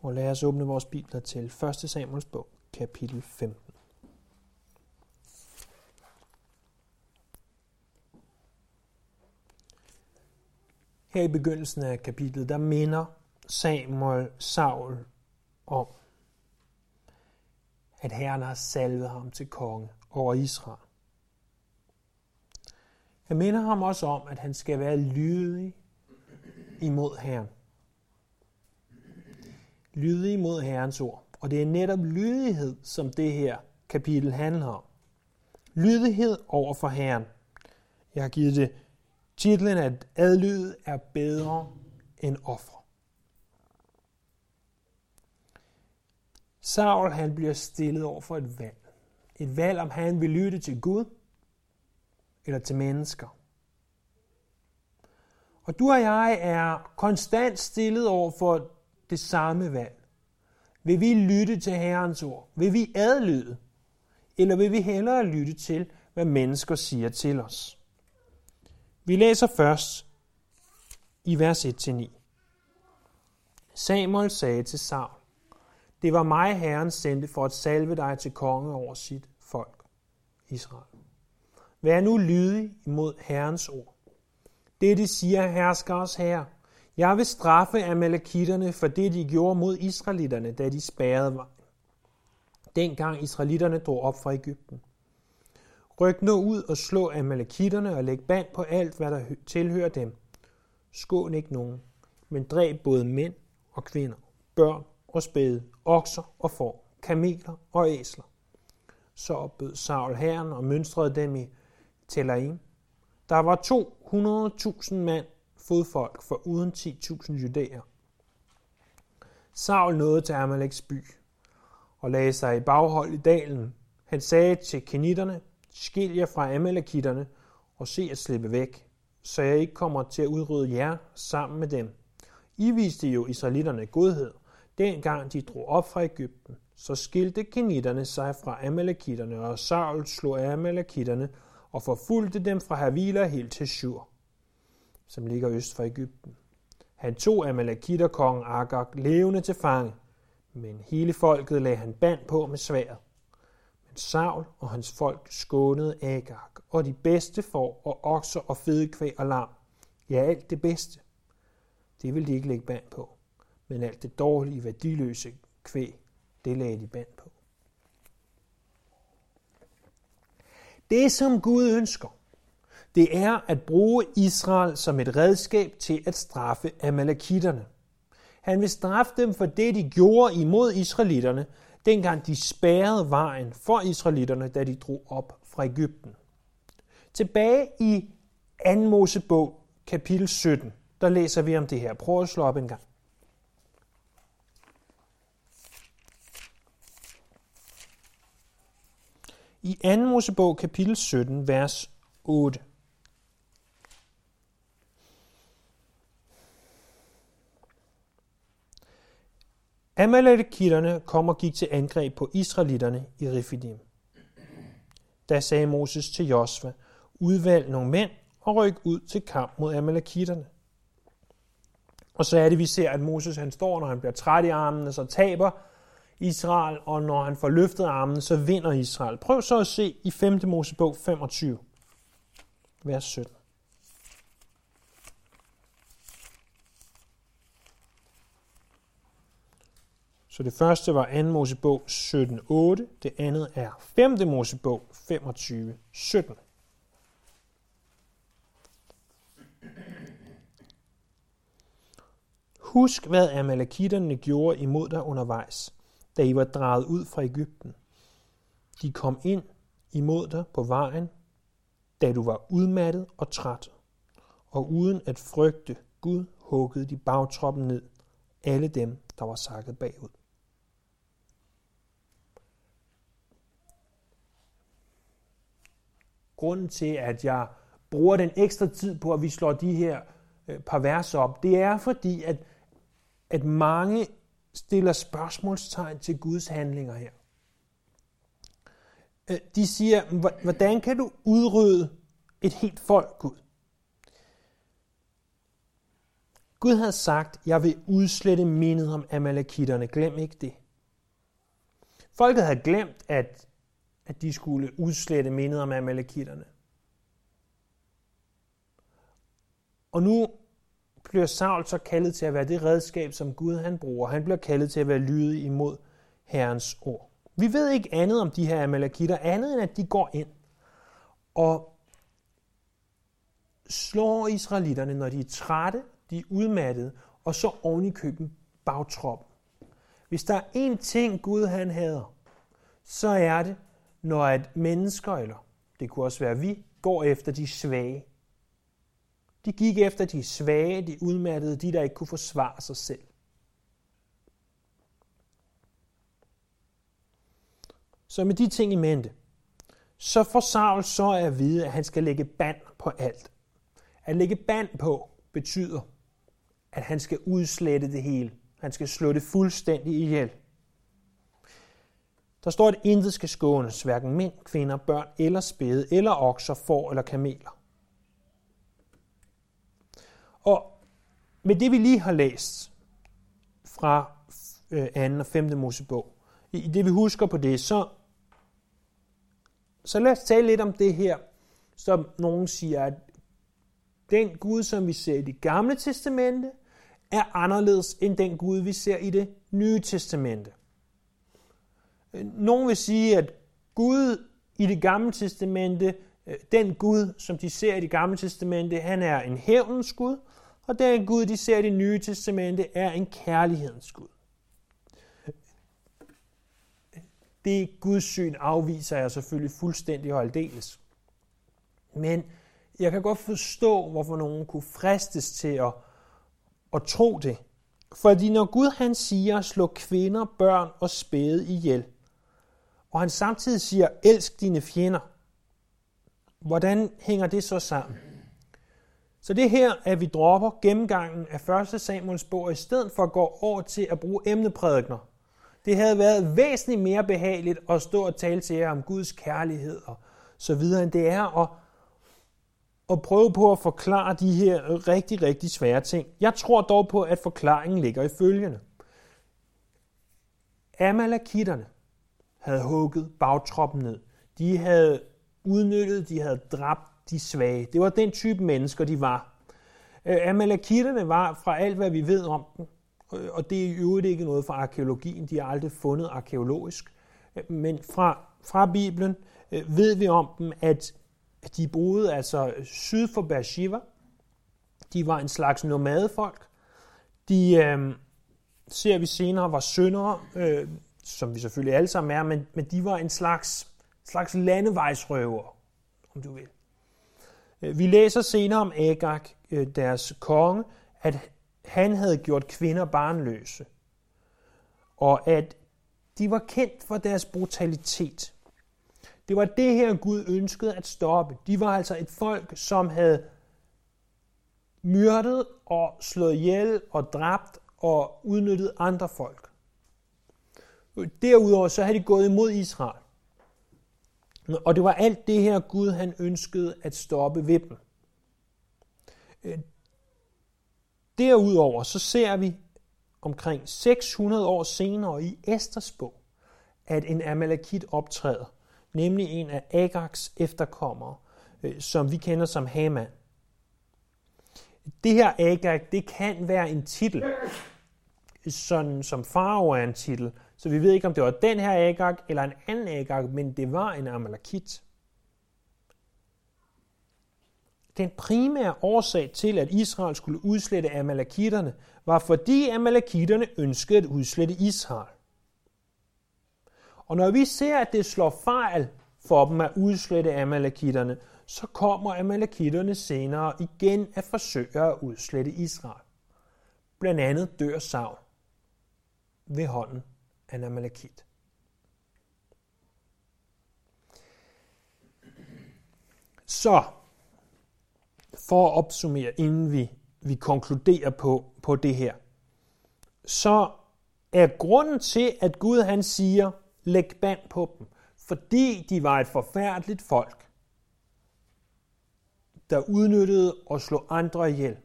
Og lad os åbne vores bibler til 1. Samuels bog, kapitel 15. Her i begyndelsen af kapitlet, der minder Samuel Saul om, at Herren har salvet ham til konge over Israel. Han minder ham også om, at han skal være lydig imod Herren. Lydig mod Herrens ord. Og det er netop lydighed, som det her kapitel handler om. Lydighed over for Herren. Jeg har givet det titlen, at adlyde er bedre end ofre. Saul han bliver stillet over for et valg. Et valg, om han vil lytte til Gud eller til mennesker. Og du og jeg er konstant stillet over for det samme valg. Vil vi lytte til Herrens ord? Vil vi adlyde? Eller vil vi hellere lytte til, hvad mennesker siger til os? Vi læser først i vers 1-9. Samuel sagde til Saul, det var mig, Herren sendte for at salve dig til konge over sit folk, Israel. Vær nu lydig imod Herrens ord. Dette siger herskers herre. Jeg vil straffe amalekitterne for det, de gjorde mod israelitterne, da de spærrede vejen. Dengang israelitterne drog op fra Ægypten. Ryk nu ud og slå amalekitterne og læg band på alt, hvad der tilhører dem. Skån ikke nogen, men dræb både mænd og kvinder, børn og spæde, okser og får, kameler og æsler. Så opbød Saul herren og mønstrede dem i Telaim. Der var 200.000 mand fodfolk for uden 10.000 judæer. Saul nåede til Amaleks by og lagde sig i baghold i dalen. Han sagde til kenitterne, skil jer fra Amalekitterne og se at slippe væk, så jeg ikke kommer til at udrydde jer sammen med dem. I viste jo israelitterne godhed, dengang de drog op fra Ægypten. Så skilte kenitterne sig fra Amalekitterne, og Saul slog Amalekitterne og forfulgte dem fra Havila helt til Shur, som ligger øst for Ægypten. Han tog Amalekitterkongen Agag levende til fange, men hele folket lagde han band på med sværet. Men Saul og hans folk skånede Agag, og de bedste får og okser og fedekvæg og lam. Ja, alt det bedste. Det ville de ikke lægge band på, men alt det dårlige, værdiløse kvæg, det lagde de band på. Det, som Gud ønsker, det er at bruge Israel som et redskab til at straffe amalekitterne. Han vil straffe dem for det, de gjorde imod israelitterne, dengang de spærrede vejen for israelitterne, da de drog op fra Ægypten. Tilbage i 2. Mosebog, kapitel 17, der læser vi om det her. Prøv at slå op en gang. I 2. Mosebog kapitel 17, vers 8. Amalekitterne kom og gik til angreb på israelitterne i Refidim. Da sagde Moses til Josva, udvalg nogle mænd og ryk ud til kamp mod amalekitterne. Og så er det, vi ser, at Moses han står, når han bliver træt i armene, så taber Israel, og når han får løftet armen, så vinder Israel. Prøv så at se i 5. Mosebog 25, vers 17. Så det første var 2. Mosebog 17.8, det andet er 5. Mosebog 25.17. Husk, hvad amalekitterne gjorde imod dig undervejs da I var draget ud fra Ægypten. De kom ind imod dig på vejen, da du var udmattet og træt, og uden at frygte Gud huggede de bagtroppen ned, alle dem, der var sakket bagud. Grunden til, at jeg bruger den ekstra tid på, at vi slår de her øh, par vers op, det er fordi, at, at mange stiller spørgsmålstegn til Guds handlinger her. Øh, de siger, hvordan kan du udrydde et helt folk, Gud? Gud havde sagt, jeg vil udslette mindet om Amalekitterne. Glem ikke det. Folket havde glemt, at, at de skulle udslette mindet om Amalekitterne. Og nu bliver Saul så kaldet til at være det redskab, som Gud han bruger. Han bliver kaldet til at være lydig imod Herrens ord. Vi ved ikke andet om de her amalekitter, andet end at de går ind og slår israelitterne, når de er trætte, de er udmattede, og så oven i køben bagtroppen. Hvis der er én ting, Gud han hader, så er det, når at mennesker, eller det kunne også være vi, går efter de svage. De gik efter de svage, de udmattede, de der ikke kunne forsvare sig selv. Så med de ting i mente, så får Saul så at vide, at han skal lægge band på alt. At lægge band på betyder, at han skal udslette det hele. Han skal slå det fuldstændig ihjel. Der står, at intet skal skånes, hverken mænd, kvinder, børn eller spæde, eller okser, får eller kameler. Og med det, vi lige har læst fra øh, 2. Og 5. Mosebog, i det vi husker på det, så, så lad os tale lidt om det her, som nogen siger, at den Gud, som vi ser i det gamle testamente, er anderledes end den Gud, vi ser i det nye testamente. Øh, nogen vil sige, at Gud i det gamle testamente, øh, den Gud, som de ser i det gamle testamente, han er en hævnens Gud, og den Gud, de ser i det nye testamente, er en kærlighedens Gud. Det Guds syn afviser jeg selvfølgelig fuldstændig og aldeles. Men jeg kan godt forstå, hvorfor nogen kunne fristes til at, at tro det. Fordi når Gud han siger, slå kvinder, børn og spæde ihjel, og han samtidig siger, elsk dine fjender, hvordan hænger det så sammen? Så det her, at vi dropper gennemgangen af 1. Samuels bog, i stedet for at gå over til at bruge emneprædikner. Det havde været væsentligt mere behageligt at stå og tale til jer om Guds kærlighed og så videre, end det er at, at prøve på at forklare de her rigtig, rigtig svære ting. Jeg tror dog på, at forklaringen ligger i følgende. Amalekitterne havde hugget bagtroppen ned. De havde udnyttet, de havde dræbt de svage. Det var den type mennesker, de var. Øh, Amalekitterne var, fra alt hvad vi ved om dem, øh, og det er i øvrigt ikke noget fra arkeologien, de er aldrig fundet arkeologisk, øh, men fra, fra Bibelen ved vi om dem, at de boede altså syd for Beersheba. De var en slags nomadefolk. De øh, ser vi senere var syndere, øh, som vi selvfølgelig alle sammen er, men, men de var en slags, slags landevejsrøver, om du vil. Øh, vi læser senere om Agag, øh, deres konge, at han havde gjort kvinder barnløse, og at de var kendt for deres brutalitet. Det var det her, Gud ønskede at stoppe. De var altså et folk, som havde myrdet og slået ihjel og dræbt og udnyttet andre folk. Derudover så havde de gået imod Israel. Og det var alt det her Gud han ønskede at stoppe ved dem. Øh, derudover så ser vi omkring 600 år senere i Esters bog, at en Amalekit optræder, nemlig en af Agags efterkommere, øh, som vi kender som Haman. Det her Agag, det kan være en titel, sådan som farao er en titel, så vi ved ikke, om det var den her Agag eller en anden Agag, men det var en Amalekit. Den primære årsag til, at Israel skulle udslette Amalekitterne, var fordi Amalekitterne ønskede at udslette Israel. Og når vi ser, at det slår fejl for dem at udslette Amalekitterne, så kommer Amalekitterne senere igen at forsøge at udslette Israel. Blandt andet dør Saul ved hånden en amalekit. Så, for at opsummere, inden vi, vi konkluderer på, på det her, så er grunden til, at Gud han siger, læg band på dem, fordi de var et forfærdeligt folk, der udnyttede og slog andre ihjel.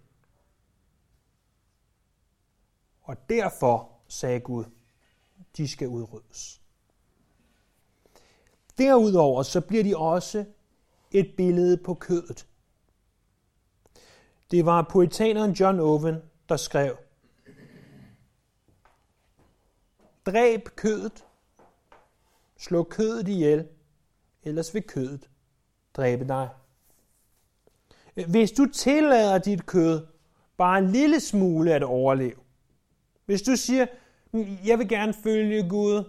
Og derfor sagde Gud, de skal udryddes. Derudover så bliver de også et billede på kødet. Det var poetaneren John Owen, der skrev, Dræb kødet, slå kødet ihjel, ellers vil kødet dræbe dig. Hvis du tillader dit kød bare en lille smule at overleve, hvis du siger, jeg vil gerne følge Gud.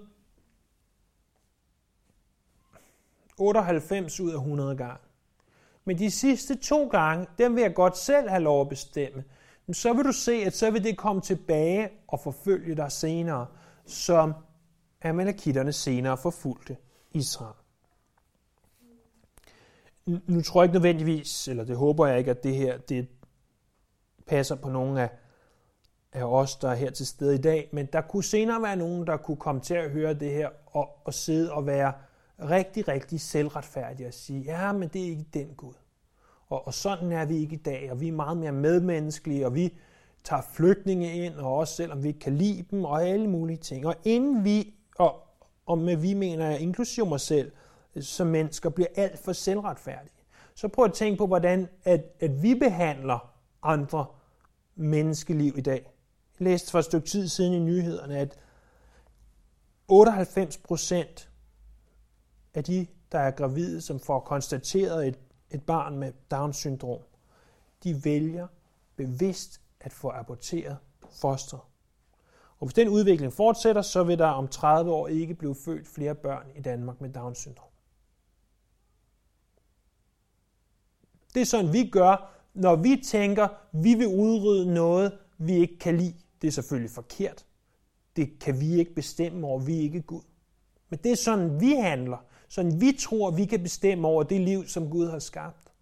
98 ud af 100 gange, men de sidste to gange, dem vil jeg godt selv have lov at bestemme, så vil du se, at så vil det komme tilbage og forfølge dig senere, som Amalekitterne senere forfulgte Israel. Nu tror jeg ikke nødvendigvis, eller det håber jeg ikke, at det her det passer på nogen af, af os, der er her til stede i dag, men der kunne senere være nogen, der kunne komme til at høre det her og, og sidde og være rigtig, rigtig selvretfærdige og sige, ja, men det er ikke den Gud. Og, og sådan er vi ikke i dag, og vi er meget mere medmenneskelige, og vi tager flygtninge ind, og også selvom vi ikke kan lide dem, og alle mulige ting. Og inden vi, og, og med vi mener jeg inklusive mig selv, som mennesker bliver alt for selvretfærdige. Så prøv at tænke på, hvordan at, at vi behandler andre menneskeliv i dag. Jeg læste for et stykke tid siden i nyhederne, at 98 procent af de, der er gravide, som får konstateret et, et barn med Down-syndrom, de vælger bevidst at få aborteret fosteret. Og hvis den udvikling fortsætter, så vil der om 30 år ikke blive født flere børn i Danmark med Down-syndrom. Det er sådan, vi gør, når vi tænker, vi vil udrydde noget, vi ikke kan lide. Det er selvfølgelig forkert. Det kan vi ikke bestemme over, vi er ikke Gud. Men det er sådan, vi handler. Sådan vi tror, vi kan bestemme over det liv, som Gud har skabt.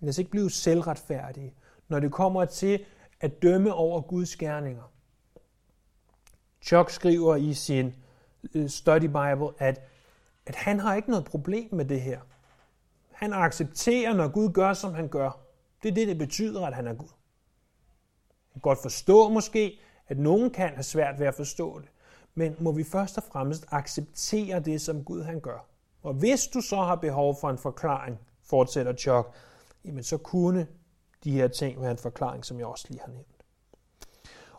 Lad os ikke blive selvretfærdige, når det kommer til at dømme over Guds gerninger. Chuck skriver i sin øh, study Bible, at, at han har ikke noget problem med det her. Han accepterer, når Gud gør, som han gør. Det er det, det betyder, at han er Gud. Man kan godt forstå måske, at nogen kan have svært ved at forstå det. Men må vi først og fremmest acceptere det, som Gud han gør. Og hvis du så har behov for en forklaring, fortsætter Chuck, jamen så kunne de her ting være en forklaring, som jeg også lige har nævnt.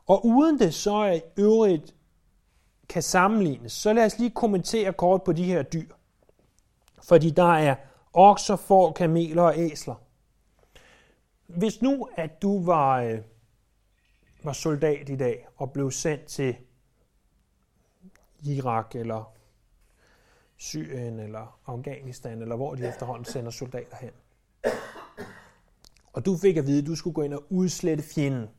Og uden det så er øvrigt kan sammenlignes, så lad os lige kommentere kort på de her dyr. Fordi der er okser, får, kameler og æsler. Hvis nu, at du var, øh, var soldat i dag og blev sendt til Irak eller Syrien eller Afghanistan, eller hvor de efterhånden sender soldater hen. Og du fik at vide, at du skulle gå ind og udslette fjenden.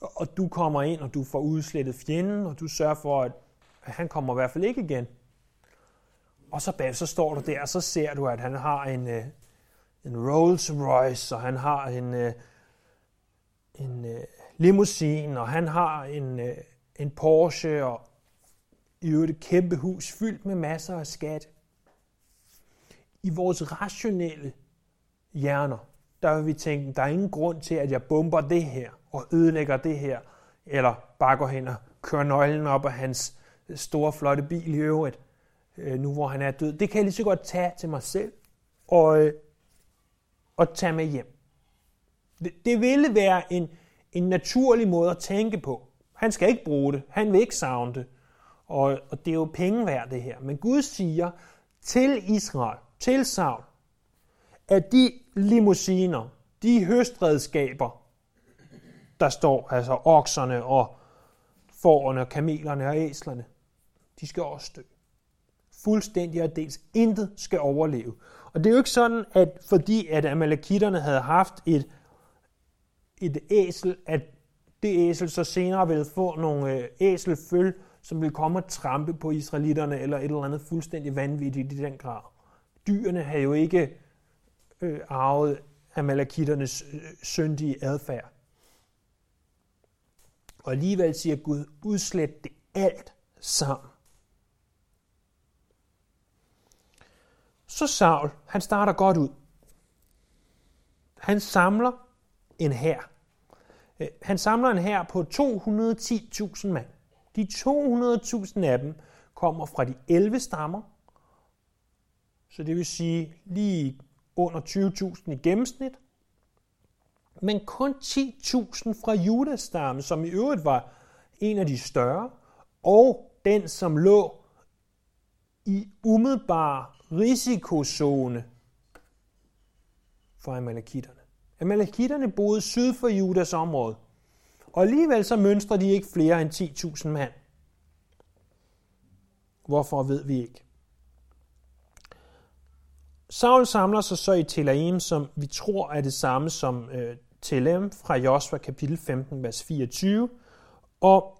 Og du kommer ind, og du får udslettet fjenden, og du sørger for, at han kommer i hvert fald ikke igen. Og så bag, så står du der, og så ser du, at han har en, øh, en Rolls Royce, og han har en, øh, en øh, limousine, og han har en, øh, en Porsche, og i øvrigt et kæmpe hus fyldt med masser af skat. I vores rationelle hjerner, der vil vi tænke, der er ingen grund til, at jeg bomber det her og ødelægger det her, eller bare går hen og kører nøglen op af hans øh, store, flotte bil i øvrigt, øh, nu hvor han er død. Det kan jeg lige så godt tage til mig selv og, øh, og tage med hjem. Det, det ville være en, en naturlig måde at tænke på. Han skal ikke bruge det. Han vil ikke savne det. Og, og det er jo penge værd, det her. Men Gud siger til Israel, til Saul, at de limousiner, de høstredskaber, der står, altså okserne og forerne, kamelerne og æslerne, de skal også dø. Fuldstændig og dels intet skal overleve. Og det er jo ikke sådan, at fordi at amalekitterne havde haft et, et æsel, at det æsel så senere ville få nogle øh, æselføl, som ville komme og trampe på israelitterne, eller et eller andet fuldstændig vanvittigt i den grad. Dyrene havde jo ikke øh, arvet amalekitternes øh, syndige adfærd. Og alligevel siger Gud, udslet det alt sammen. Så Saul, han starter godt ud. han samler en hær. Øh, han samler en hær på 210.000 mand. De 200.000 af dem kommer fra de 11 stammer, så det vil sige lige under 20.000 i gennemsnit, men kun 10.000 fra Judas stamme, som i øvrigt var en af de større, og den, som lå i umiddelbar risikozone for amalekitterne. Amalekitterne boede syd for Judas område, og alligevel så mønstrer de ikke flere end 10.000 mand. Hvorfor ved vi ikke. Saul samler sig så i Telaim, som vi tror er det samme som øh, Telem fra Josva kapitel 15, vers 24. Og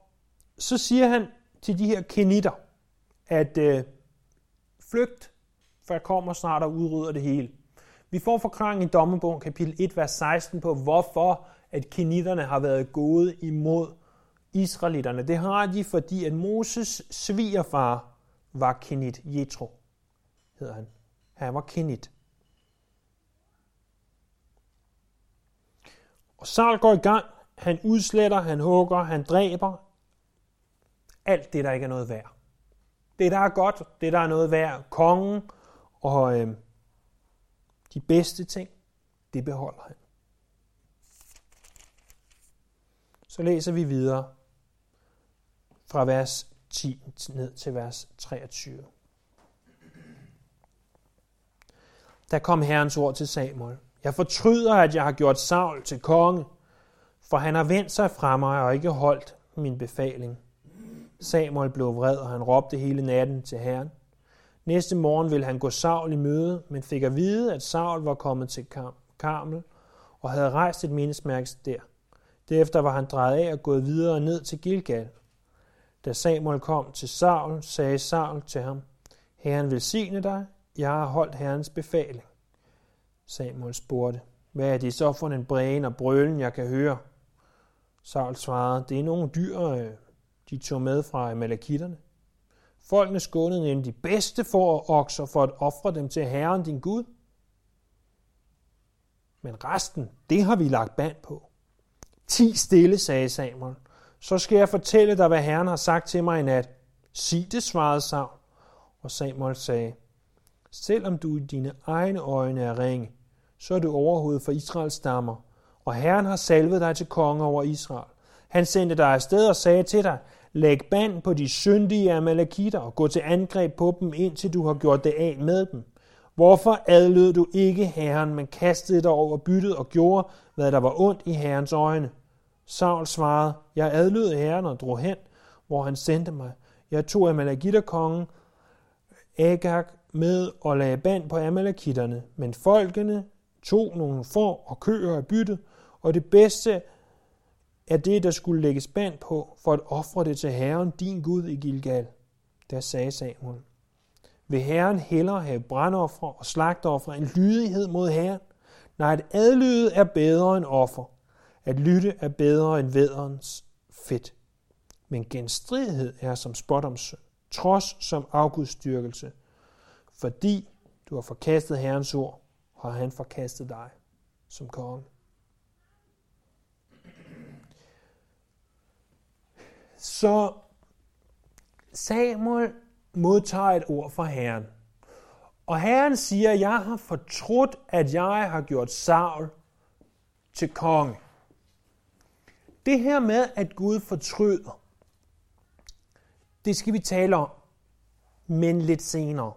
så siger han til de her kenitter, at øh, flygt, for jeg kommer snart og udrydder det hele. Vi får forklaring i Dommebogen kapitel 1, vers 16 på, hvorfor at kenitterne har været gået imod israelitterne. Det har de, fordi at Moses svigerfar var kenit. Jetro hedder han. Han var kenit. Og Saul går i gang. Han udsletter, han hugger, han dræber. Alt det, der ikke er noget værd. Det, der er godt, det, der er noget værd. Kongen og øh, de bedste ting, det beholder han. Så læser vi videre fra vers 10 ned til vers 23. Der kom Herrens ord til Samuel. Jeg fortryder, at jeg har gjort Saul til konge, for han har vendt sig fra mig og ikke holdt min befaling. Samuel blev vred, og han råbte hele natten til Herren. Næste morgen ville han gå Saul i møde, men fik at vide, at Saul var kommet til Karmel og havde rejst et mindesmærke der. Derefter var han drejet af og gået videre ned til Gilgal. Da Samuel kom til Saul, sagde Saul til ham, Herren velsigne dig, jeg har holdt Herrens befaling. Samuel spurgte, hvad er det så for en bræn og brølen, jeg kan høre? Saul svarede, det er nogle dyr, øh, de tog med fra malakitterne. Folkene skånede nemlig de bedste for okser for at ofre dem til Herren din Gud. Men resten, det har vi lagt band på. Ti stille, sagde Samuel. Så skal jeg fortælle dig, hvad Herren har sagt til mig i nat. Sig det, svarede Saul. Og Samuel sagde, Selvom du i dine egne øjne er ringe, så er du overhovedet for Israels stammer, og Herren har salvet dig til konge over Israel. Han sendte dig afsted og sagde til dig, læg band på de syndige amalekitter og gå til angreb på dem, indtil du har gjort det af med dem. Hvorfor adlød du ikke Herren, men kastede dig over byttet og gjorde, hvad der var ondt i Herrens øjne? Saul svarede, jeg adlød Herren og drog hen, hvor han sendte mig. Jeg tog Amalekitterkongen Agag med og lagde band på Amalekitterne, men folkene tog nogle får og køer af byttet, og det bedste af det, der skulle lægges band på, for at ofre det til Herren, din Gud i Gilgal. Der sagde Samuel, vil Herren hellere have brandoffer og slagtoffer en lydighed mod Herren? Nej, at adlyde er bedre end offer. At lytte er bedre end væderens fedt. Men genstridighed er som spotoms, trods som afgudstyrkelse. Fordi du har forkastet Herrens ord, har han forkastet dig som konge. Så Samuel modtager et ord fra Herren. Og Herren siger, jeg har fortrudt, at jeg har gjort Saul til konge. Det her med, at Gud fortryder, det skal vi tale om, men lidt senere.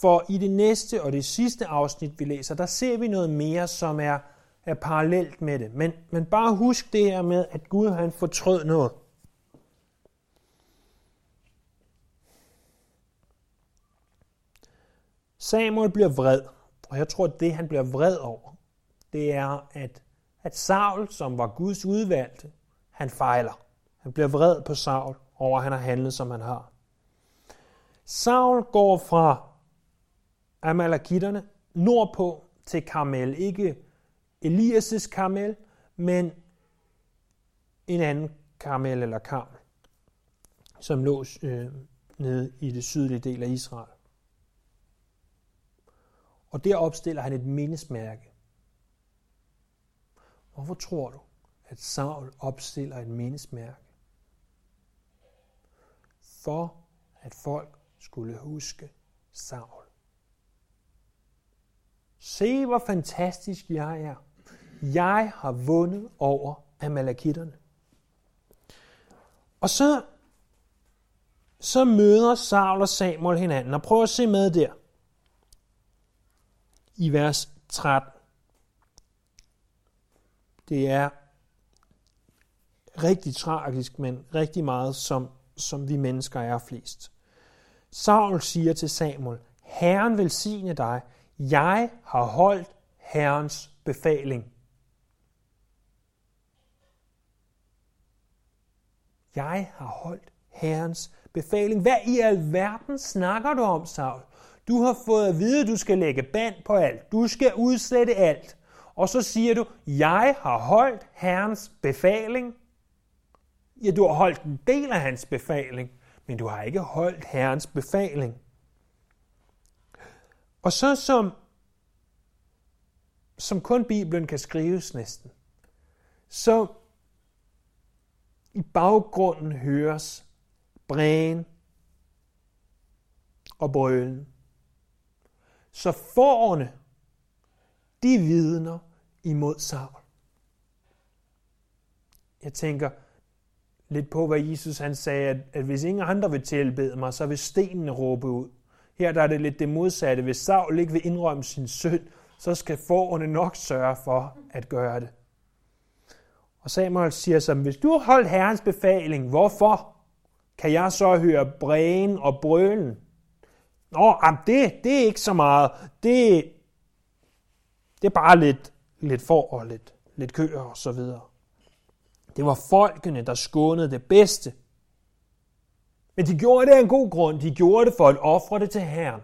For i det næste og det sidste afsnit, vi læser, der ser vi noget mere, som er, er parallelt med det. Men, men bare husk det her med, at Gud han fortrød noget. Samuel bliver vred, og jeg tror, at det, han bliver vred over, det er, at, at Saul, som var Guds udvalgte, han fejler. Han bliver vred på Saul over, at han har handlet, som han har. Saul går fra Amalekitterne nordpå til Karmel. Ikke Elias' Karmel, men en anden Karmel eller Karmel, som lå øh, nede i det sydlige del af Israel. Og der opstiller han et mindesmærke Hvorfor tror du, at Saul opstiller et mindesmærke? For at folk skulle huske Saul. Se, hvor fantastisk jeg er. Jeg har vundet over Amalekitterne. Og så, så møder Saul og Samuel hinanden. Og prøv at se med der. I vers 13. Det er rigtig tragisk, men rigtig meget, som, som vi mennesker er flest. Saul siger til Samuel, Herren velsigne dig, jeg har holdt Herrens befaling. Jeg har holdt Herrens befaling. Hvad i alverden snakker du om, Saul? Du har fået at vide, at du skal lægge band på alt. Du skal udsætte alt. Og så siger du, jeg har holdt Herrens befaling. Ja, du har holdt en del af hans befaling, men du har ikke holdt Herrens befaling. Og så som, som kun Bibelen kan skrives næsten, så i baggrunden høres bræen og brølen. Så forerne, de vidner imod Saul. Jeg tænker lidt på, hvad Jesus han sagde, at, at hvis ingen andre vil tilbede mig, så vil stenene råbe ud. Her der er det lidt det modsatte. Hvis Saul ikke vil indrømme sin synd, så skal forerne nok sørge for at gøre det. Og Samuel siger som, hvis du har holdt Herrens befaling, hvorfor kan jeg så høre brægen og brølen? Nå, det, det er ikke så meget. Det, det er bare lidt, lidt for og lidt, lidt køer og så videre. Det var folkene, der skånede det bedste. Men de gjorde det af en god grund. De gjorde det for at ofre det til Herren.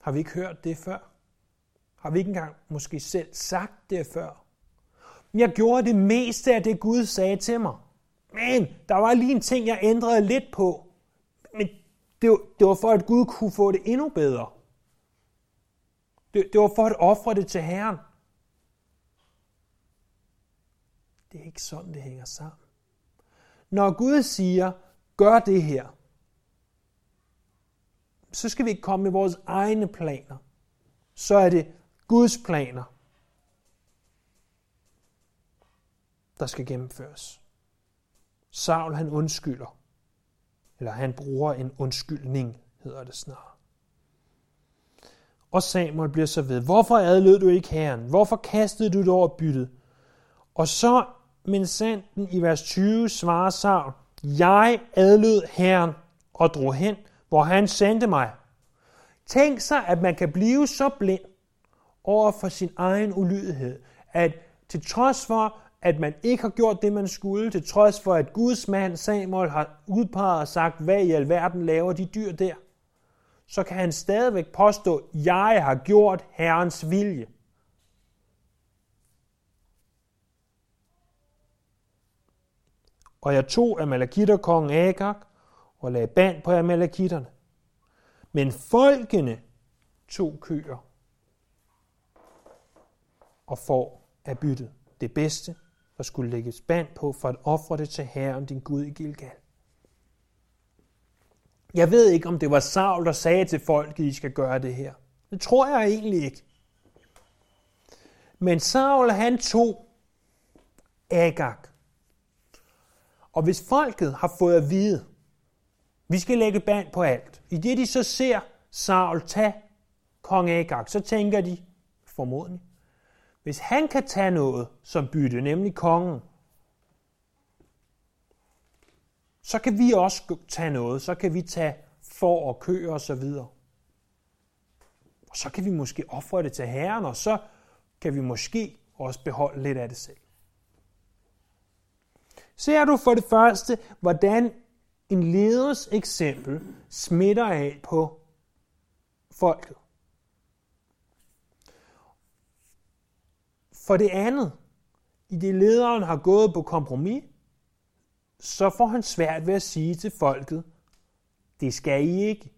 Har vi ikke hørt det før? Har vi ikke engang måske selv sagt det før? Jeg gjorde det meste af det, Gud sagde til mig. Men der var lige en ting, jeg ændrede lidt på. Men det var, det var for, at Gud kunne få det endnu bedre. Det, det var for at ofre det til Herren. Det er ikke sådan, det hænger sammen. Når Gud siger, gør det her, så skal vi ikke komme med vores egne planer. Så er det Guds planer, der skal gennemføres. Saul han undskylder, eller han bruger en undskyldning, hedder det snart. Og Samuel bliver så ved, hvorfor adlød du ikke herren? Hvorfor kastede du det over byttet? Og så, men sanden i vers 20, svarer Saul, jeg adlød herren og drog hen, hvor han sendte mig. Tænk sig, at man kan blive så blind over for sin egen ulydighed, at til trods for, at man ikke har gjort det, man skulle, til trods for, at Guds mand Samuel har udpeget og sagt, hvad i alverden laver de dyr der, så kan han stadigvæk påstå, jeg har gjort Herrens vilje. Og jeg tog Amalekitterkongen Agag og lagde band på Amalekitterne. Men folkene tog køer og får af byttet det bedste, der skulle lægges band på for at ofre det til Herren, din Gud i Gilgal. Jeg ved ikke, om det var Saul, der sagde til folket, I skal gøre det her. Det tror jeg egentlig ikke. Men Saul, han tog Agag. Og hvis folket har fået at vide, vi skal lægge band på alt. I det de så ser Saul tage kong Agag, så tænker de, formodentlig, hvis han kan tage noget som bytte, nemlig kongen, så kan vi også tage noget. Så kan vi tage for og køer og så videre. Og så kan vi måske ofre det til Herren, og så kan vi måske også beholde lidt af det selv. Ser du for det første, hvordan en leders eksempel smitter af på folket? For det andet, i det lederen har gået på kompromis, så får han svært ved at sige til folket, det skal I ikke.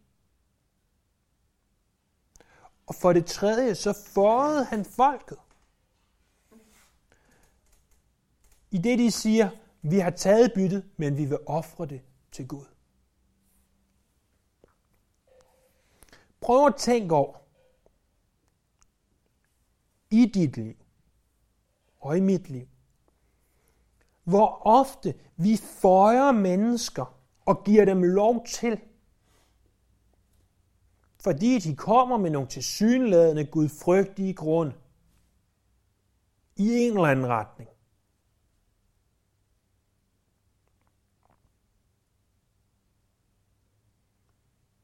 Og for det tredje, så forrede han folket. I det de siger, vi har taget byttet, men vi vil ofre det til Gud. Prøv at tænke over, i dit liv og i mit liv, hvor ofte vi føjer mennesker og giver dem lov til, fordi de kommer med nogle tilsyneladende gudfrygtige grund i en eller anden retning.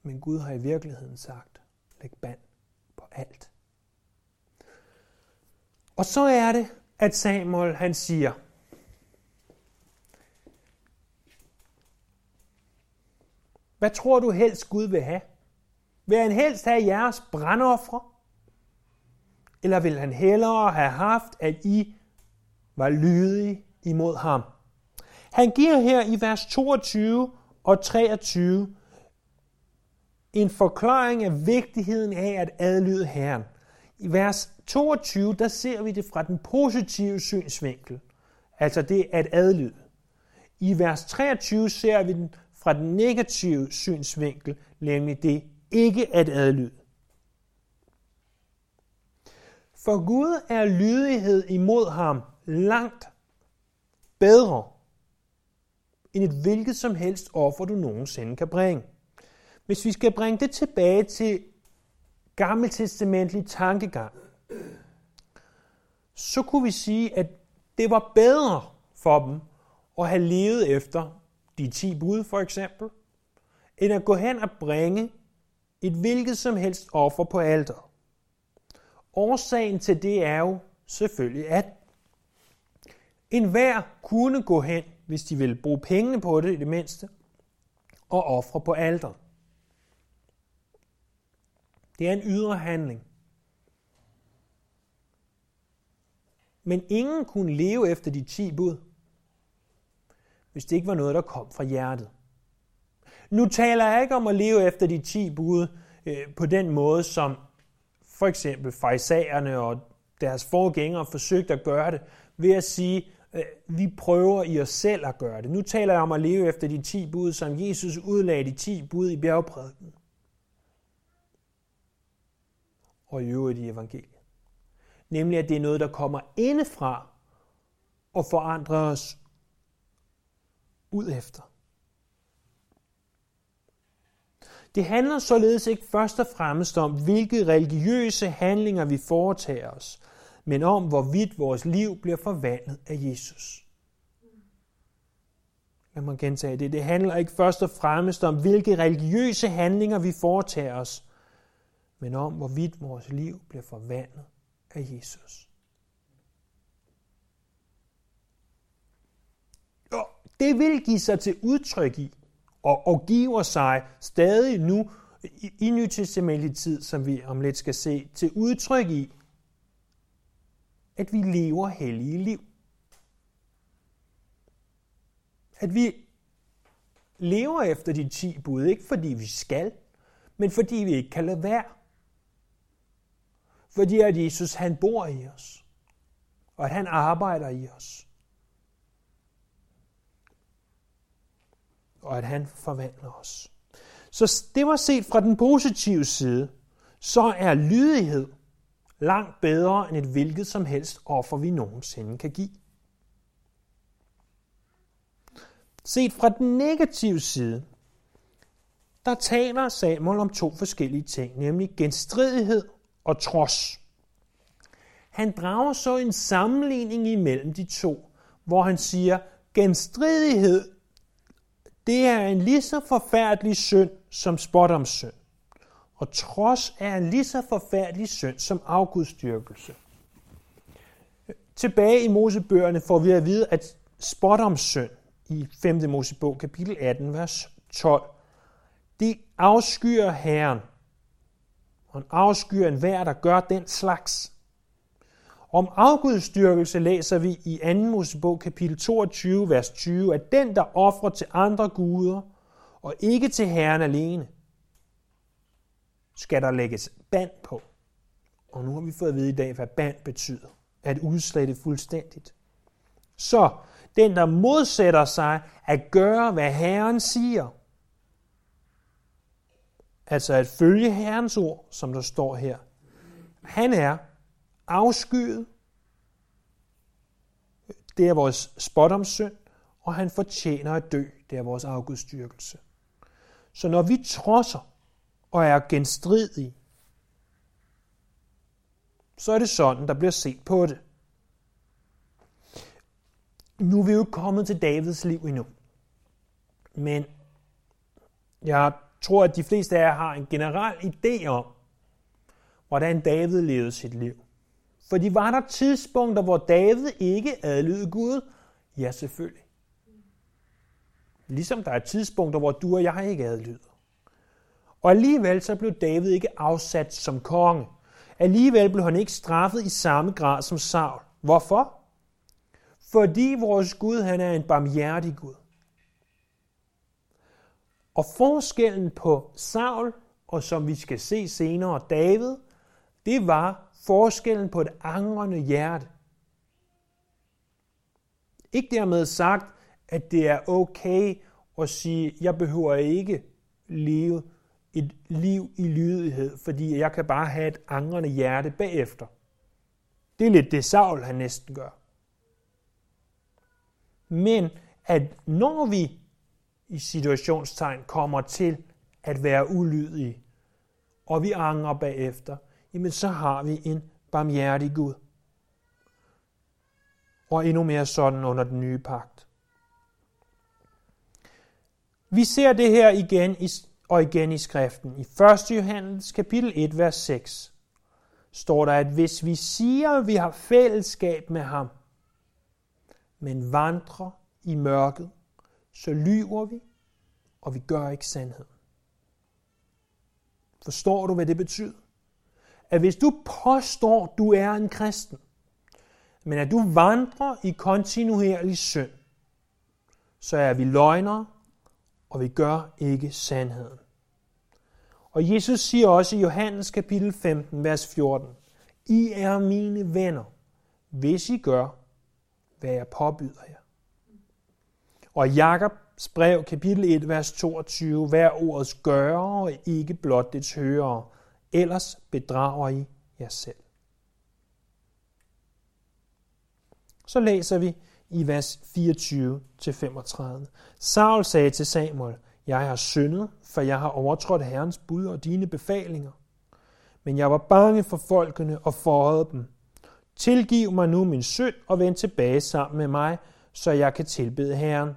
Men Gud har i virkeligheden sagt, læg band på alt. Og så er det, at Samuel han siger, Hvad tror du helst Gud vil have? Vil han helst have jeres brandoffre? Eller vil han hellere have haft, at I var lydige imod ham? Han giver her i vers 22 og 23 en forklaring af vigtigheden af at adlyde Herren. I vers 22, der ser vi det fra den positive synsvinkel, altså det at adlyde. I vers 23 ser vi den fra den negative synsvinkel, nemlig det ikke at adlyde. For Gud er lydighed imod ham langt bedre end et hvilket som helst offer, du nogensinde kan bringe. Hvis vi skal bringe det tilbage til gammeltestamentlig tankegang, så kunne vi sige, at det var bedre for dem at have levet efter de 10 bud for eksempel, end at gå hen og bringe et hvilket som helst offer på alteret. Årsagen til det er jo selvfølgelig, at enhver kunne gå hen, hvis de ville bruge pengene på det i det mindste, og ofre på alteret. Det er en ydre handling. Men ingen kunne leve efter de 10 bud, hvis det ikke var noget, der kom fra hjertet. Nu taler jeg ikke om at leve efter de 10 bud øh, på den måde, som for eksempel fejsagerne og deres forgængere forsøgte at gøre det, ved at sige, øh, vi prøver i os selv at gøre det. Nu taler jeg om at leve efter de 10 bud, som Jesus udlagde de 10 bud i bjergprædiken. Og i øvrigt i evangeliet. Nemlig, at det er noget, der kommer indefra og forandrer os ud efter. Det handler således ikke først og fremmest om, hvilke religiøse handlinger vi foretager os, men om, hvorvidt vores liv bliver forvandlet af Jesus. Lad mig gentage det. Det handler ikke først og fremmest om, hvilke religiøse handlinger vi foretager os, men om hvorvidt vores liv bliver forvandlet af Jesus. Og det vil give sig til udtryk i, og, og giver sig stadig nu i, i nytestamentlig tid, som vi om lidt skal se, til udtryk i, at vi lever hellige liv. At vi lever efter de ti bud, ikke fordi vi skal, men fordi vi ikke kan lade være. Fordi at Jesus han bor i os. Og at han arbejder i os. Og at han forvandler os. Så det var set fra den positive side, så er lydighed langt bedre end et hvilket som helst offer, vi nogensinde kan give. Set fra den negative side, der taler Samuel om to forskellige ting, nemlig genstridighed og trods. Han drager så en sammenligning imellem de to, hvor han siger, genstridighed, det er en lige så forfærdelig synd som spottomsynd. Og trods er en lige så forfærdelig synd som afgudstyrkelse. Tilbage i Mosebøgerne får vi at vide, at spottomsynd i 5. Mosebog kapitel 18, vers 12, det afskyer Herren, og en afskyer enhver, der gør den slags. Om afgudstyrkelse læser vi i 2. Mosebog kapitel 22, vers 20, at den, der offrer til andre guder og ikke til Herren alene, skal der lægges band på. Og nu har vi fået at vide i dag, hvad band betyder. At udslette fuldstændigt. Så den, der modsætter sig at gøre, hvad Herren siger, altså at følge Herrens ord, som der står her, han er afskyet. Det er vores spottomsynd, og han fortjener at dø. Det er vores afgudstyrkelse. Så når vi trodser og er genstridige, så er det sådan, der bliver set på det. Nu er vi jo ikke kommet til Davids liv endnu. Men jeg tror, at de fleste af jer har en generel idé om, hvordan David levede sit liv. Fordi var der tidspunkter, hvor David ikke adlydede Gud? Ja, selvfølgelig. Ligesom der er tidspunkter, hvor du og jeg ikke adlyder. Og alligevel så blev David ikke afsat som konge. Alligevel blev han ikke straffet i samme grad som Saul. Hvorfor? Fordi vores Gud, han er en barmhjertig Gud. Og forskellen på Saul, og som vi skal se senere, David, det var forskellen på et angrende hjerte. Ikke dermed sagt, at det er okay at sige, jeg behøver ikke leve et liv i lydighed, fordi jeg kan bare have et angrende hjerte bagefter. Det er lidt det Saul han næsten gør. Men at når vi i situationstegn kommer til at være ulydige, og vi angrer bagefter, jamen så har vi en barmhjertig Gud. Og endnu mere sådan under den nye pagt. Vi ser det her igen i, og igen i skriften. I 1. Johannes kapitel 1, vers 6 står der, at hvis vi siger, at vi har fællesskab med ham, men vandrer i mørket, så lyver vi, og vi gør ikke sandheden. Forstår du, hvad det betyder? At hvis du påstår, du er en kristen, men at du vandrer i kontinuerlig synd, så er vi løgnere, og vi gør ikke sandheden. Og Jesus siger også i Johannes kapitel 15, vers 14, I er mine venner, hvis I gør, hvad jeg påbyder jer. Og Jakobs brev, kapitel 1, vers 22, vær ordets gør og ikke blot dets hører, ellers bedrager I jer selv. Så læser vi i vers 24-35. Saul sagde til Samuel, jeg har syndet, for jeg har overtrådt Herrens bud og dine befalinger. Men jeg var bange for folkene og forhøjede dem. Tilgiv mig nu min synd og vend tilbage sammen med mig, så jeg kan tilbede Herren.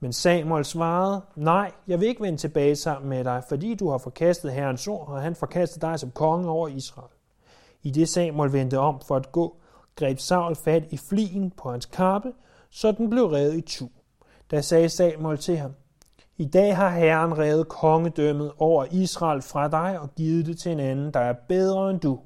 Men Samuel svarede, nej, jeg vil ikke vende tilbage sammen med dig, fordi du har forkastet Herrens ord, og han forkastet dig som konge over Israel. I det Samuel vendte om for at gå, greb Saul fat i flien på hans kappe, så den blev revet i tu. Da sagde Samuel til ham, i dag har Herren revet kongedømmet over Israel fra dig og givet det til en anden, der er bedre end du.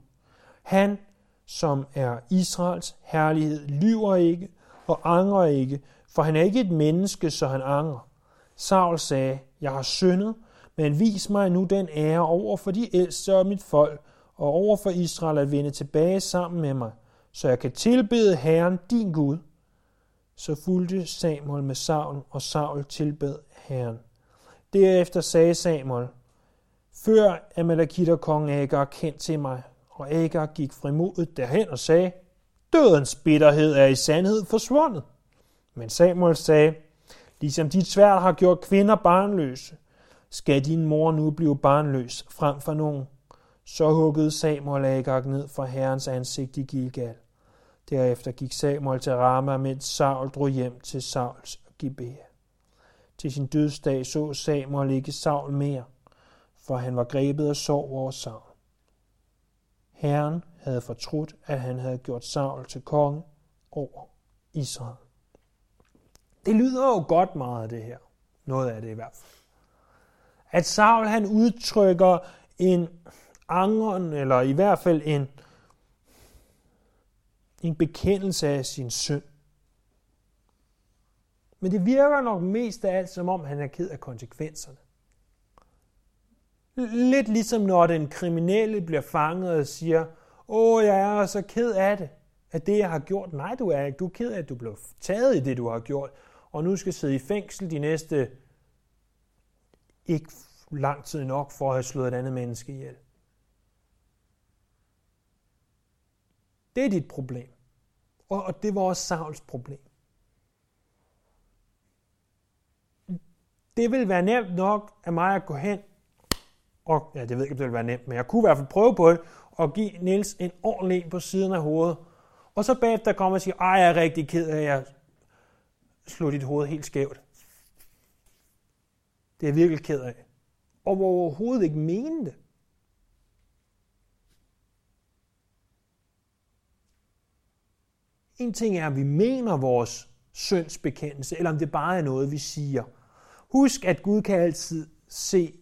Han, som er Israels herlighed, lyver ikke og angrer ikke, for han er ikke et menneske, så han angrer. Saul sagde, jeg har syndet, men vis mig nu den ære over for de ældste og mit folk, og over for Israel at vende tilbage sammen med mig, så jeg kan tilbede Herren, din Gud. Så fulgte Samuel med Saul, og Saul tilbed Herren. Derefter sagde Samuel, Før Amalekiter kong Agar kendt til mig, og Agar gik frimodigt derhen og sagde, Dødens bitterhed er i sandhed forsvundet. Men Samuel sagde, ligesom dit sværd har gjort kvinder barnløse, skal din mor nu blive barnløs frem for nogen. Så huggede Samuel Agag ned fra herrens ansigt i Gilgal. Derefter gik Samuel til Rama, mens Saul drog hjem til Sauls Gibea. Til sin dødsdag så Samuel ikke Saul mere, for han var grebet af sorg over Saul. Herren havde fortrudt, at han havde gjort Saul til konge over Israel. Det lyder jo godt meget af det her. Noget af det i hvert fald. At Saul han udtrykker en angeren, eller i hvert fald en, en bekendelse af sin synd. Men det virker nok mest af alt, som om han er ked af konsekvenserne. Lidt ligesom når den kriminelle bliver fanget og siger, åh, jeg er så ked af det, af det, jeg har gjort. Nej, du er ikke. Du er ked af, at du blev taget i det, du har gjort, og nu skal sidde i fængsel de næste ikke lang tid nok for at have slået et andet menneske ihjel. Det er dit problem. Og det var også Sauls problem. Det vil være nemt nok af mig at gå hen, og ja, det ved jeg ikke, om det ville være nemt, men jeg kunne i hvert fald prøve på det, og give Nils en ordentlig på siden af hovedet. Og så bagefter kommer og siger, ej, jeg er rigtig ked af, at jeg slog dit hoved helt skævt. Det er jeg virkelig ked af. Og hvor overhovedet ikke mene det. En ting er, at vi mener vores syndsbekendelse, eller om det bare er noget, vi siger. Husk, at Gud kan altid se,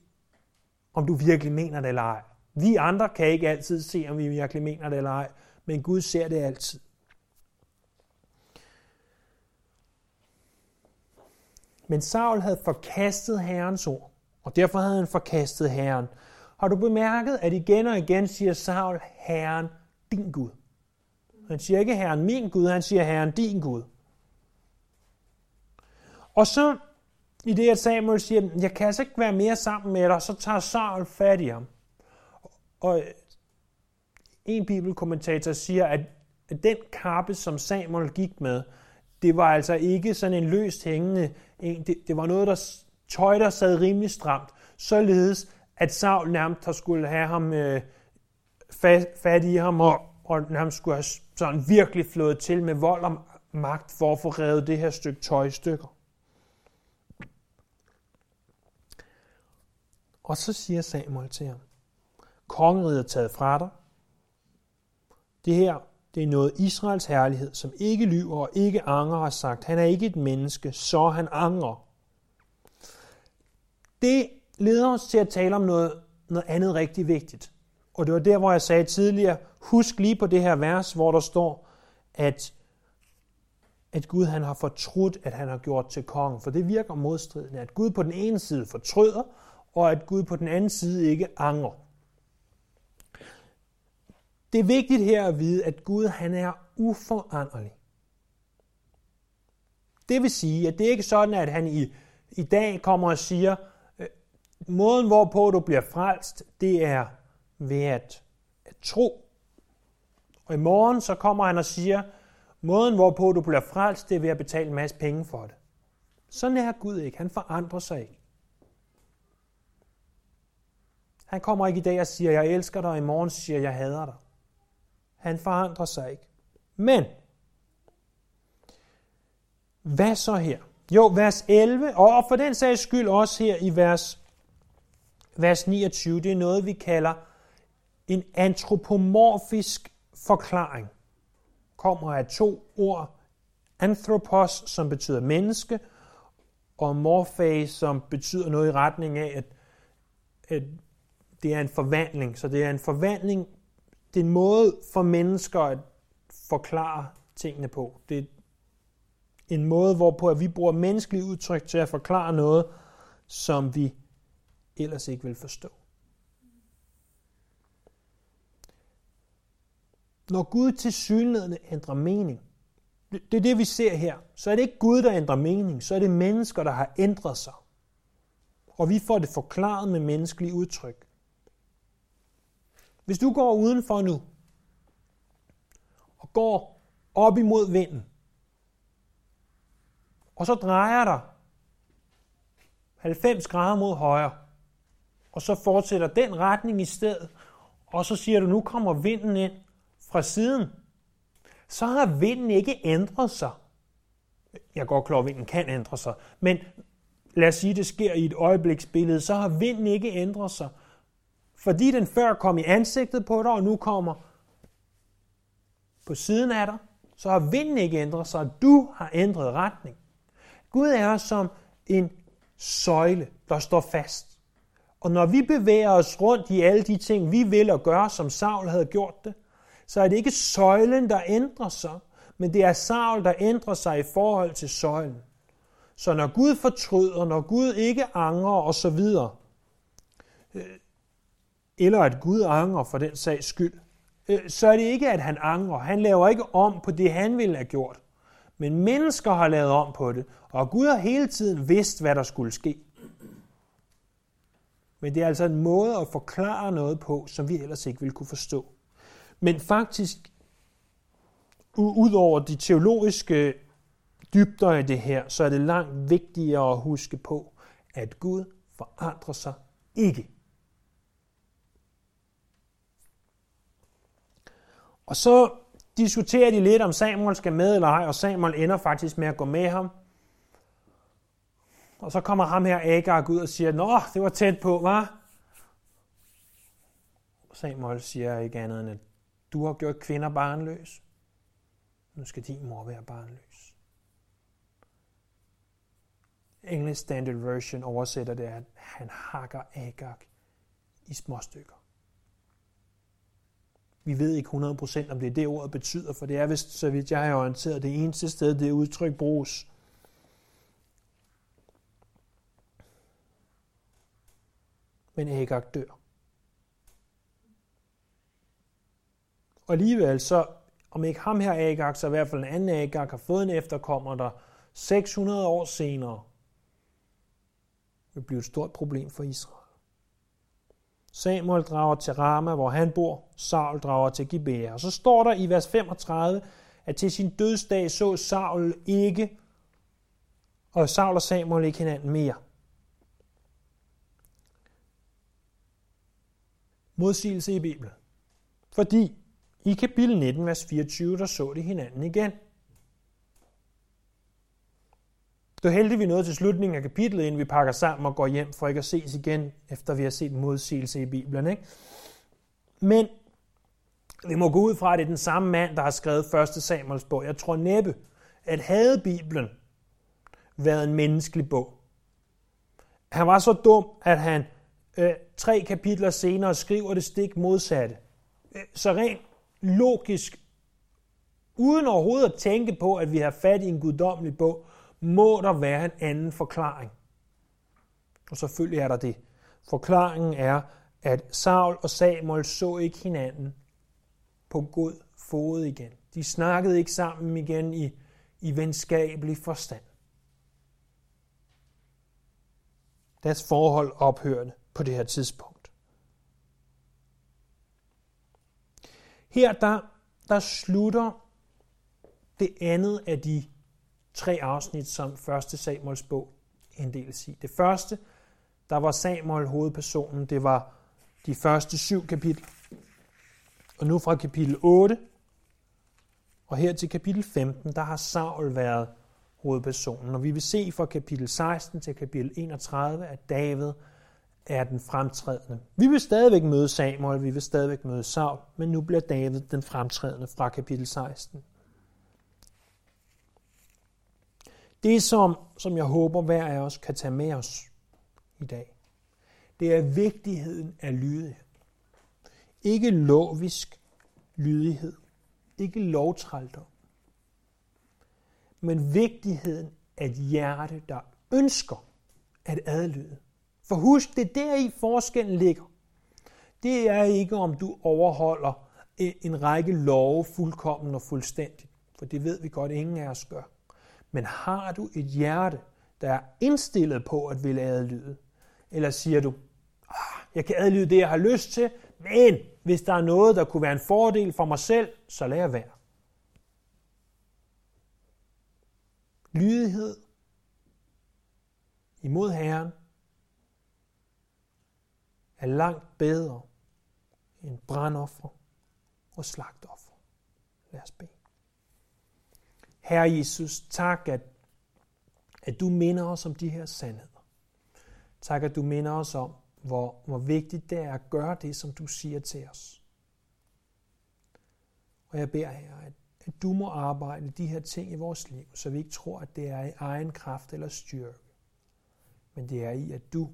om du virkelig mener det eller ej. Vi andre kan ikke altid se, om vi virkelig mener det eller ej, men Gud ser det altid. Men Saul havde forkastet Herrens ord, og derfor havde han forkastet Herren. Har du bemærket, at igen og igen siger Saul, Herren, din Gud. Han siger ikke Herren min Gud, han siger Herren din Gud. Og så i det, at Samuel siger, jeg kan altså ikke være mere sammen med dig, så tager Saul fat i ham. Og en bibelkommentator siger, at den kappe, som Samuel gik med, det var altså ikke sådan en løst hængende en. Det, det var noget, der tøj, der sad rimelig stramt, således at Saul nærmest har skulle have ham øh, fat, fat i ham, og, og nærmest skulle have sådan virkelig flået til med vold og magt for at få revet det her stykke tøj i stykker. Og så siger Samuel til ham, kongeriget er taget fra dig. Det her, det er noget Israels herlighed, som ikke lyver og ikke angrer har sagt. Han er ikke et menneske, så han angrer. Det leder os til at tale om noget, noget andet rigtig vigtigt. Og det var der, hvor jeg sagde tidligere, husk lige på det her vers, hvor der står, at, at Gud han har fortrudt, at han har gjort til kongen. For det virker modstridende, at Gud på den ene side fortryder, og at Gud på den anden side ikke angrer. Det er vigtigt her at vide, at Gud han er uforanderlig. Det vil sige, at det er ikke sådan, at han i, i dag kommer og siger, øh, måden hvorpå du bliver frelst, det er ved at, at tro. Og i morgen så kommer han og siger, måden hvorpå du bliver frelst, det er ved at betale en masse penge for det. Sådan er Gud ikke. Han forandrer sig ikke. Han kommer ikke i dag og siger, jeg elsker dig, og i morgen siger, jeg hader dig. Han forandrer sig ikke. Men, hvad så her? Jo, vers 11, og for den sags skyld også her i vers, vers 29, det er noget, vi kalder en antropomorfisk forklaring. Kommer af to ord. Anthropos, som betyder menneske, og morfage, som betyder noget i retning af, at, at det er en forvandling. Så det er en forvandling, det er en måde for mennesker at forklare tingene på. Det er en måde, hvorpå at vi bruger menneskelige udtryk til at forklare noget, som vi ellers ikke vil forstå. Når Gud til synligheden ændrer mening, det er det, vi ser her, så er det ikke Gud, der ændrer mening, så er det mennesker, der har ændret sig. Og vi får det forklaret med menneskelige udtryk. Hvis du går udenfor nu, og går op imod vinden, og så drejer dig 90 grader mod højre, og så fortsætter den retning i stedet, og så siger du, nu kommer vinden ind fra siden, så har vinden ikke ændret sig. Jeg er godt klar, at vinden kan ændre sig, men lad os sige, at det sker i et øjebliksbillede, så har vinden ikke ændret sig. Fordi den før kom i ansigtet på dig, og nu kommer på siden af dig, så har vinden ikke ændret sig, og du har ændret retning. Gud er som en søjle, der står fast. Og når vi bevæger os rundt i alle de ting, vi vil og gøre, som Saul havde gjort det, så er det ikke søjlen, der ændrer sig, men det er Saul, der ændrer sig i forhold til søjlen. Så når Gud fortryder, når Gud ikke angrer osv., eller at Gud angrer for den sags skyld, øh, så er det ikke, at han angrer. Han laver ikke om på det, han ville have gjort. Men mennesker har lavet om på det, og Gud har hele tiden vidst, hvad der skulle ske. Men det er altså en måde at forklare noget på, som vi ellers ikke ville kunne forstå. Men faktisk, ud over de teologiske dybder i det her, så er det langt vigtigere at huske på, at Gud forandrer sig ikke. Og så diskuterer de lidt, om Samuel skal med eller ej, og Samuel ender faktisk med at gå med ham. Og så kommer ham her Agar ud og siger, Nå, det var tæt på, var? Samuel siger ikke andet end, at du har gjort kvinder barnløs. Nu skal din mor være barnløs. English Standard Version oversætter det, at han hakker Agag i små stykker. Vi ved ikke 100% om det er det ordet betyder, for det er vist, så vidt jeg har orienteret, det eneste sted, det udtryk bruges. Men Agag dør. Og alligevel så, om ikke ham her Agag, så i hvert fald en anden Agag har fået en efterkommer, der 600 år senere vil blive et stort problem for Israel. Samuel drager til Rama, hvor han bor. Saul drager til Gibea. Og så står der i vers 35, at til sin dødsdag så Saul ikke, og Saul og Samuel ikke hinanden mere. Modsigelse i Bibelen. Fordi i kapitel 19, vers 24, der så de hinanden igen. Det er heldigt, vi nåede til slutningen af kapitlet, inden vi pakker sammen og går hjem for ikke at ses igen, efter vi har set modsigelse i Bibelen. Ikke? Men vi må gå ud fra, at det er den samme mand, der har skrevet 1. Samuels bog. Jeg tror næppe, at havde Bibelen været en menneskelig bog. Han var så dum, at han øh, tre kapitler senere skriver det stik modsatte. Øh, så rent logisk, uden overhovedet at tænke på, at vi har fat i en guddommelig bog, må der være en anden forklaring. Og selvfølgelig er der det. Forklaringen er, at Saul og Samuel så ikke hinanden på god fod igen. De snakkede ikke sammen igen i, i venskabelig forstand. Deres forhold ophørte på det her tidspunkt. Her der, der slutter det andet af de tre afsnit, som første Samuels bog inddeles i. Det første, der var Samuel hovedpersonen, det var de første syv kapitler. Og nu fra kapitel 8 og her til kapitel 15, der har Saul været hovedpersonen. Og vi vil se fra kapitel 16 til kapitel 31, at David er den fremtrædende. Vi vil stadigvæk møde Samuel, vi vil stadigvæk møde Saul, men nu bliver David den fremtrædende fra kapitel 16. Det, som, som jeg håber hver af os kan tage med os i dag, det er vigtigheden af lydighed. Ikke lovisk lydighed. Ikke lovtrældom. Men vigtigheden af et hjerte, der ønsker at adlyde. For husk, det er der i forskellen ligger. Det er ikke, om du overholder en række love fuldkommen og fuldstændigt. For det ved vi godt, ingen af os gør. Men har du et hjerte, der er indstillet på at ville adlyde? Eller siger du, ah, jeg kan adlyde det, jeg har lyst til, men hvis der er noget, der kunne være en fordel for mig selv, så lad jeg være. Lydighed imod Herren er langt bedre end brandoffer og slagtoffer. Lad os bede. Herre Jesus, tak, at, at du minder os om de her sandheder. Tak, at du minder os om, hvor, hvor vigtigt det er at gøre det, som du siger til os. Og jeg beder her, at, at du må arbejde de her ting i vores liv, så vi ikke tror, at det er i egen kraft eller styrke, men det er i, at du